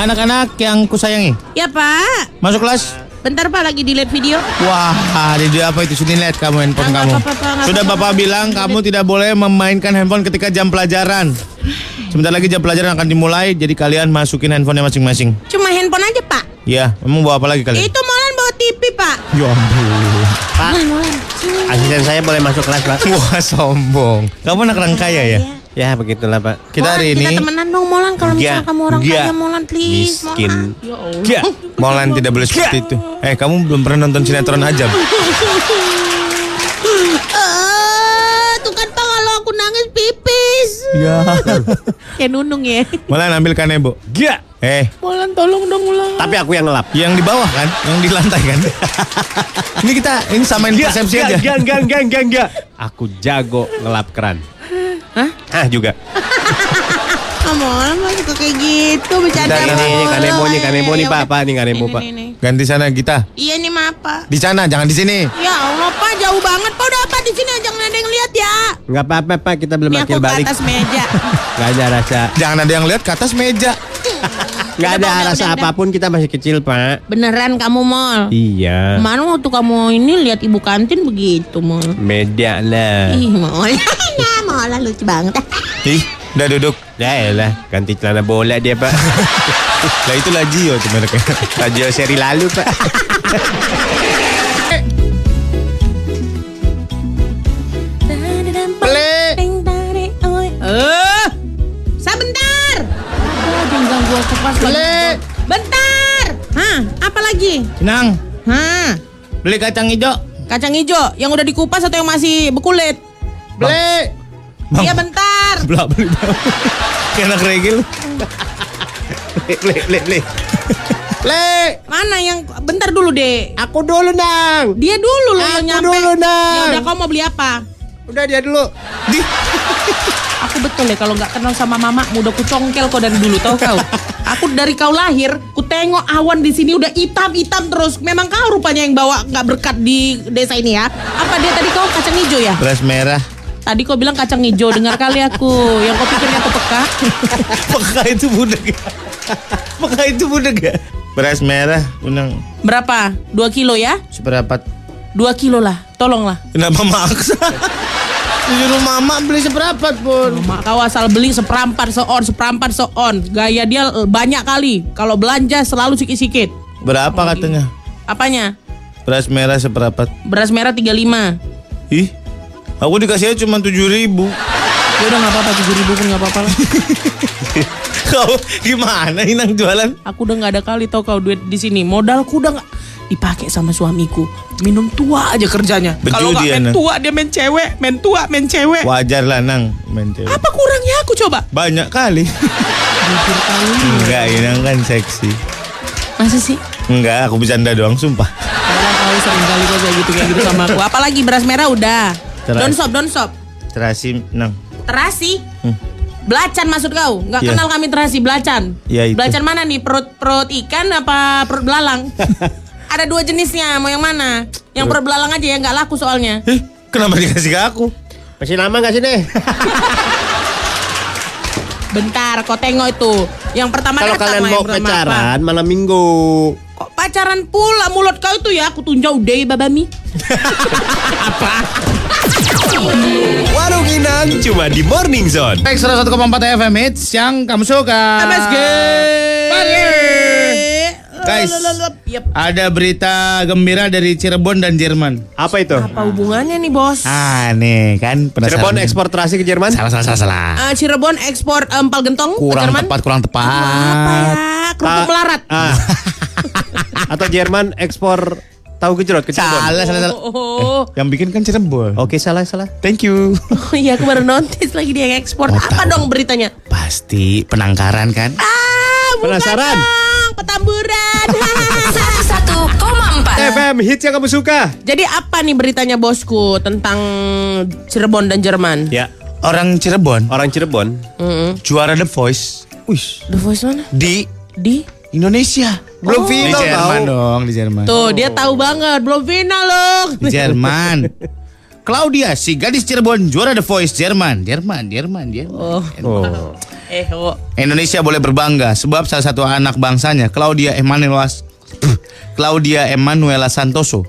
Anak-anak yang kusayangi Ya pak. Masuk kelas Bentar pak lagi delete video Wah, jadi apa itu? Sini lihat kamu handphone Nggak kamu. apa-apa, Pak, nggak Sudah apa-apa. Bapak bilang kamu tidak boleh memainkan handphone ketika jam pelajaran. Sebentar lagi jam pelajaran akan dimulai, jadi kalian masukin handphonenya masing-masing. Cuma handphone aja pak Ya, emang bawa apa lagi kalian? Itu Molan bawa TV pak Ya ampun. Asisten saya boleh masuk kelas, Pak. Wah, sombong. Kamu anak orang kaya ya? Ya begitulah pak. Kita Molan, hari ini Kita temenan dong Molan Kalau misalnya kamu orang kaya Molan please Miskin. Molan. Gak. Molan tidak boleh seperti itu. Eh, kamu belum pernah nonton sinetron Ajab? Ah, Tuh kan pak kalau aku nangis pipis Ya. Kayak nunung ya Molan ambil kanebo. Gak. Eh, Molan tolong dong Molan Tapi aku yang ngelap. yang di bawah kan, yang di lantai kan. ini kita ini samain persepsi aja. Gak, gak, gak, gak, gak. Aku jago ngelap keran. Hah? Ah juga. Molan mah suka kayak gitu Bercanda Ini, ini, ini kanebo nih, kanebo nih Ya pak, udah. pak, nih kanebo pak. Ganti sana kita. Iya nih ma pak Di sana, jangan di sini. Ya Allah pak jauh banget Pak udah apa di sini jangan ada yang lihat ya Nggak apa-apa pak, kita belum Ini akil aku ke balik. atas meja (laughs) Gak ada rasa, Jangan ada yang lihat ke atas meja. Udah, ada udah, rasa udah, udah. apa pun kita masih kecil pak. Beneran kamu Mol Iya. Kemarin waktu kamu ini lihat ibu kantin begitu Mol Media lah. Ih Mol Ya (laughs) Mol lucu banget Ih, udah duduk. Ya elah, ganti celana bola dia pak. (laughs) Lah itu Lajio tuh mereknya. Radio seri lalu pak. (laughs) Ple. Bentar. Hah, apa lagi? Senang. Hah, Beli kacang hijau. kacang hijau yang udah dikupas atau yang masih bekulit? Beli. Iya bentar. Belak beli. (laughs) Kayak anak reggae lu. Le, le. Mana yang bentar dulu deh. Aku dulu dong. Dia dulu loh yang Aku nyampe. dulu, Nang. Ya udah kau mau beli apa? Udah dia dulu. Di. (laughs) Aku betul ya kalau nggak kenal sama mama udah ku congkel kau dari dulu tau kau. (laughs) Aku dari kau lahir, ku tengok awan di sini udah hitam-hitam terus. Memang kau rupanya yang bawa nggak berkat di desa ini ya? Apa dia tadi kau kacang hijau ya? Beras merah. Tadi kau bilang kacang hijau, dengar kali aku. Yang kau pikirnya aku peka. (laughs) Peka itu budak ya. Peka itu budak ya. Beras merah, unang Berapa? Dua kilo ya? seperempat. Dua kilo lah, tolonglah. Kenapa maksa? Disuruh mama beli seperempat pun. Mak kau asal beli seperampat seon, seperampat seon. Gaya dia banyak kali. Kalau belanja selalu sikit-sikit. Berapa katanya? Apanya? Beras merah seperempat. Beras merah 35. Ih, aku dikasihnya cuma tujuh ribu. Ya udah nggak apa-apa, tujuh ribu pun nggak apa-apa lah. (laughs) Kau gimana inang jualan? Aku udah nggak ada kali tau kau duit di sini. Modalku udah nggak dipakai sama suamiku. Minum tua aja kerjanya. Kalau nggak main Nang? tua dia main cewek, main tua main cewek. Wajar lah nang main cewek. Apa kurangnya aku coba? Banyak kali. Enggak, inang kan seksi. Masa sih? Enggak, aku bercanda doang, sumpah. Karena sering kali kau kayak gitu kayak gitu sama aku. Apalagi beras merah udah. Terasi. Don't stop, don't stop. Terasi, nang. Terasi. Hmm. Belacan maksud kau? Nggak Iya. kenal kami terasi, belacan. Itu. Belacan mana nih? Perut perut ikan apa perut belalang? (laughs) Ada dua jenisnya, mau yang mana? Yang perut belalang aja ya, nggak laku soalnya. Eh, kenapa dikasih ke aku? Masih lama gak sih deh? (laughs) Bentar, kau tengok itu. Yang pertama Kalau datang kalian mau apa? pacaran malam minggu. Kok pacaran pula mulut kau itu ya? Aku tunjuk deh babami. (laughs) Warung Inang cuma di Morning Zone. Baik, 101,4 FM hits yang kamu suka. MSG. Guys. Yep. Ada berita gembira dari Cirebon dan Jerman. Apa itu? Apa hubungannya nih bos? Ah, nih kan penasaran. Cirebon ekspor terasi ke Jerman? Salah, salah, salah, salah. Eh, Cirebon ekspor eh, empal gentong ke Kurang Jerman? tepat, kurang tepat. Apa ya? Kerupuk Ah. melarat. Ah. (laughs) Atau Jerman ekspor tahu gejrot ke Cirebon? Salah, salah, salah. Oh, Yang bikin kan Cirebon. Oke salah salah. Thank you. (laughs) oh iya aku baru notice lagi dia yang ekspor. Oh, Apa tahu. dong beritanya? Pasti penangkaran kan? Ah, Penasaran? dong, petamburan. (laughs) 101,4 FM hits yang kamu suka. Jadi apa nih beritanya bosku tentang Cirebon dan Jerman? Ya. Orang Cirebon Orang Cirebon. Mm-mm. juara The Voice Wih. The Voice mana? di Di? Indonesia. Belum Di final Jerman tau. dong, di Jerman. Tuh dia tahu banget belum final loh. Di Jerman. (laughs) Claudia, si gadis Cirebon juara The Voice Jerman. Jerman, Jerman, Jerman. Oh. Oh. Eh, oh. Indonesia boleh berbangga sebab salah satu anak bangsanya, Claudia Emanuela Claudia Emanuela Santoso,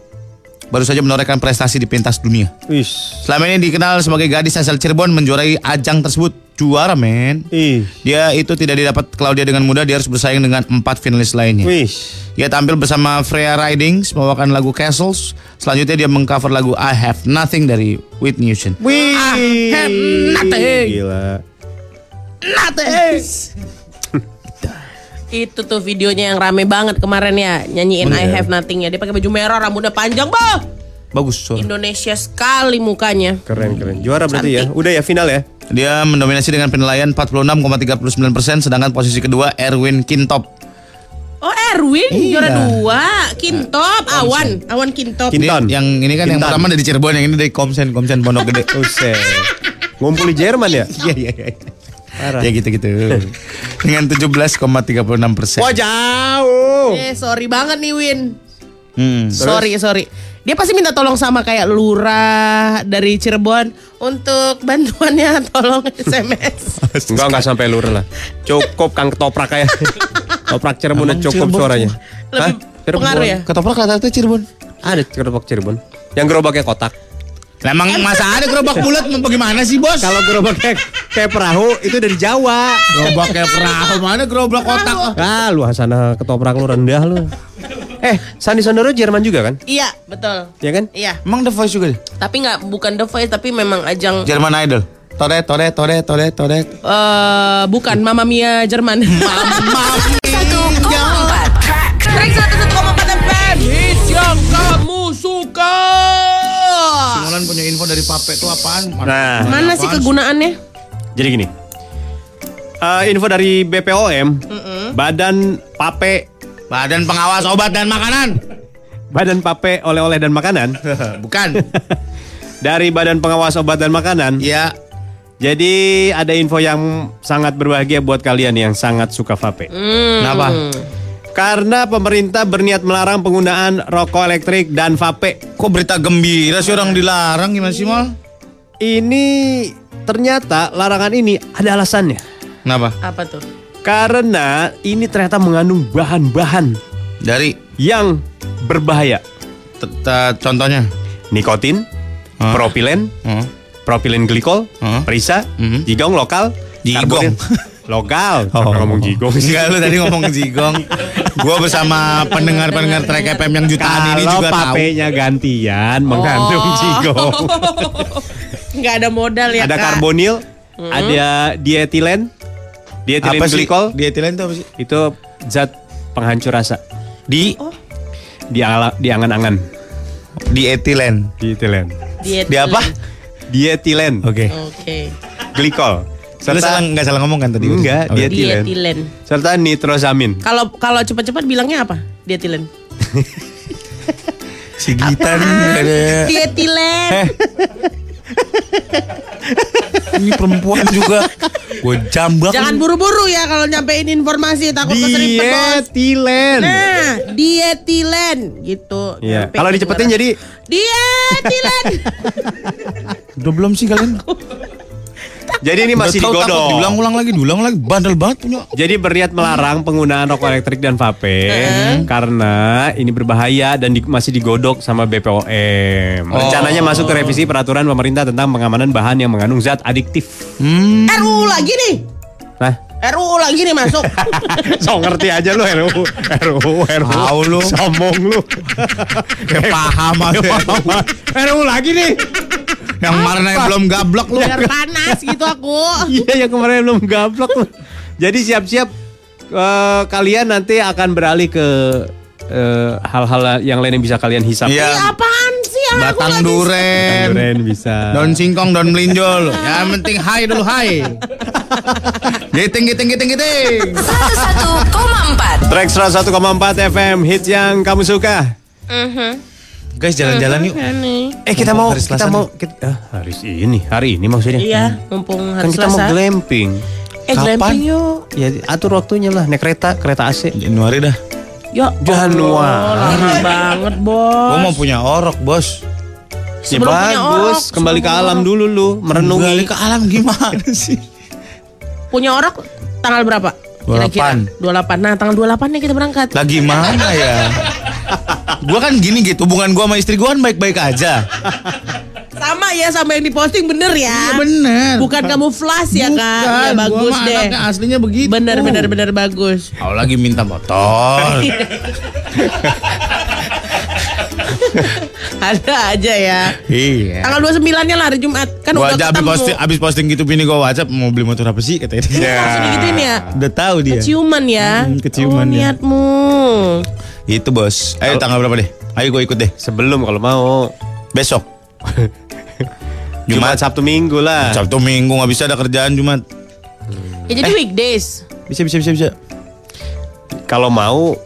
baru saja menorehkan prestasi di pentas dunia. Wih. Selama ini dikenal sebagai gadis asal Cirebon menjuarai ajang tersebut. Juara, men. Ih. Dia itu tidak didapat Claudia dengan mudah, dia harus bersaing dengan empat finalis lainnya. Wih. Ia tampil bersama Freya Ridings membawakan lagu Castles. Selanjutnya dia mengcover lagu I Have Nothing dari Whitney Houston. Wih. have nothing. Gila. Nates. Itu tuh videonya yang rame banget kemarin ya nyanyiin I Have Nothing ya. Dia pakai baju merah, rambutnya panjang, bah. Bagus. Son. Indonesia sekali mukanya. Keren keren. Juara berarti ya. Udah ya final ya. Dia mendominasi dengan penilaian 46,39%, sedangkan posisi kedua Erwin Kintop. Oh Erwin Iya. juara dua, Kintop, Awan, Awan Kintop. Kin- Ini Kintan. yang ini kan yang Kintan. pertama dari Cirebon, yang ini dari Komsen, Komsen Pondok Gede. (laughs) Buset. Ngumpul di Jerman ya? Iya iya iya. Parah. Ya gitu-gitu. Dengan 17,36 persen. Wah jauh. Eh sorry banget nih Win. Hmm. Sorry sorry. Dia pasti minta tolong sama kayak lurah dari Cirebon untuk bantuannya (laughs) tolong SMS. Enggak enggak sampai lurah lah. Cukup Kang ketoprak kayak. Toprak Cirebon udah Emang cukup Cirebon suaranya. Lebih Cirebon. pengaruh ya. Ketoprak rata-rata Cirebon. Ada gerobak Cirebon. Yang gerobaknya kotak. Lah emang masa ada gerobak (laughs) bulat mau bagaimana sih bos? Kalau gerobaknya kayak perahu itu dari Jawa. gerobak kayak perahu mana gerobak kotak? Ah, lu sana ketoprak lu rendah lu. Eh, Sandi Sondoro Jerman juga kan? Iya betul. Ya kan? Iya. Emang The Voice juga deh? Tapi nggak bukan The Voice tapi memang ajang Jerman Idol. Tore, tore, tore, tore, tore. eh bukan Mamma Mia Jerman. (laughs) Track 101,4 FM Hits yang kamu suka Simulan punya info dari Pape itu apaan? Nah, Mana sih kegunaannya? jadi gini. Eh, info dari BPOM, Badan Pape, Badan Pengawas Obat dan Makanan. Badan Pape Oleh-oleh dan Makanan (laughs) Bukan. (laughs) dari Badan Pengawas Obat dan Makanan. ya. Jadi ada info yang sangat berbahagia buat kalian yang sangat suka vape. Kenapa? Karena pemerintah berniat melarang penggunaan rokok elektrik dan vape. Kok berita gembira sih orang dilarang gimana sih mal? Ini ternyata larangan ini ada alasannya. Kenapa? Apa tuh? Karena ini ternyata mengandung bahan-bahan Dari yang berbahaya. t- t- contohnya. Nikotin, propilen, propilen glikol, Hah? perisa, Mhm. jigong lokal, Jigong. (laughs) lokal. Oh. Ngomong jigong sih. Enggak lu tadi ngomong jigong. Gua bersama pendengar-pendengar Trek FM yang jutaan ini Kalau juga tahu. papenya gantian mengandung Oh. jigong. Nggak ada modal ya ada Kak? karbonil, ada dietilen, dietilen Apa sih? glikol. Dietilen itu apa sih? Itu zat penghancur rasa Di di ala, di angan-angan. dietilen. Dietilen. Diet Di apa? Dietilen Oke. Oke. glikol. Lu salah nggak salah ngomong kan tadi? Enggak, Oke. dietilen. Dietilen. Serta nitrosamin. Kalau kalau cepat-cepat bilangnya apa? Dietilen. (laughs) Si Gita nih ada. Dietilen. Ini perempuan juga. Gue jambak. Jangan buru-buru ya kalau nyampein informasi takut keseripet bos. Dietilen. Nah, dietilen gitu. Iya. Nyampein Kalau dicepetin jadi dietilen. (laughs) Udah belum sih kalian? Jadi ini masih Udah tahu, takut digodok. Diulang-ulang lagi, diulang lagi. Bandel banget punya. Jadi berniat melarang penggunaan rokok elektrik dan vape karena ini berbahaya dan di- masih digodok sama BPOM. Rencananya masuk ke revisi peraturan pemerintah tentang pengamanan bahan yang mengandung zat adiktif. Hmm. RUU lagi nih. Nah, RUU lagi nih masuk. (laughs) so ngerti aja lu RUU, RUU, RUU. Tahu lu. Sombong lu. (laughs) Kayak paham aja. (laughs) RUU lagi nih. Yang yang belum gablok lu. Biar panas gitu aku. (laughs) Iya yang kemarin belum gablok lu. Jadi siap-siap eh, kalian nanti akan beralih ke eh, hal-hal yang lain yang bisa kalian hisap. Iya. Ih, apaan sih Batang nggak bisa? duren. Bisa. Daun singkong, daun melinjol. (laughs) Yang penting hai dulu hai. Giting, giting, giting, giting. 101,4 Track 101,4 FM hits yang kamu suka. Guys, jalan-jalan yuk. Eh kita mau Hari kita mau kita, ah, hari ini hari ini maksudnya. Iya, mumpung Kan hari kita mau glamping. Eh, glamping yuk. Ya atur waktunya lah naik kereta kereta AC. Januari dah. Ya, Januari. Lama banget, Bos. Gua mau punya orok, bos. Ya Sebelum punya bagus, orok, kembali ke alam orok. dulu lu, merenungi. Kembali ke alam gimana (laughs) sih? Punya orok tanggal berapa? 28. 28. Nah, tanggal 28 nih kita berangkat. Lah gimana ya? (laughs) gua kan gini gitu, hubungan gua sama istri gua kan baik-baik aja. Sama ya sama yang diposting bener ya. Iya bener. Bukan kamu flash ya, Kak. Ya, Bukan, gua bagus mah deh. anaknya aslinya begitu. Bener bener bener bagus. Kau lagi minta motor. (laughs) Ada aja ya. Iya. Tanggal 29-nya lah hari Jumat. Kan Gua udah aja abis ketemu. posting, abis posting gitu bini gua WhatsApp mau beli motor apa sih katanya. Ini langsung digituin ya. Udah tahu dia. Keciuman ya. Hmm, keciuman oh, ya. niatmu. Itu bos. Ayo tanggal berapa deh? Ayo gue ikut deh. Sebelum kalau mau. Besok. (laughs) Jumat, Jumat, Sabtu, Minggu lah. Sabtu Minggu nggak bisa ada kerjaan Jumat. Ya jadi weekdays. Bisa bisa bisa bisa. Kalau mau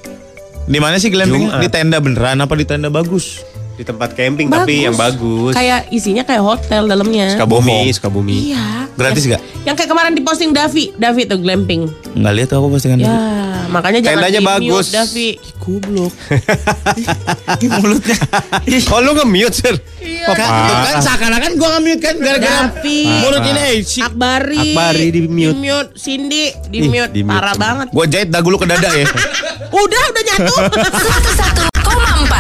Di mana sih glamping? Jumat. Di tenda beneran apa di tenda bagus? Di tempat camping tapi yang bagus. Kayak isinya kayak hotel dalamnya. Sukabumi, Bohong. Sukabumi. Iya. Gratis Yang- gak? Yang kayak kemarin diposting Davi, Davi tuh glamping. Nggak lihat aku postingan. Ya, makanya jangan Tendanya bagus. Davi. Goblok. (laughs) mulutnya. Oh lu nge-mute sir? Iya. Kan, tuh kan seakan-akan gua nge-mute kan gara-gara Davi. mulut ini eh si Akbari. Akbari di-mute. Di-mute. Cindy di-mute. di-mute Parah semua. banget. gua jahit dagu lu ke dada ya. (laughs) Udah, udah nyatu. (laughs) 101,4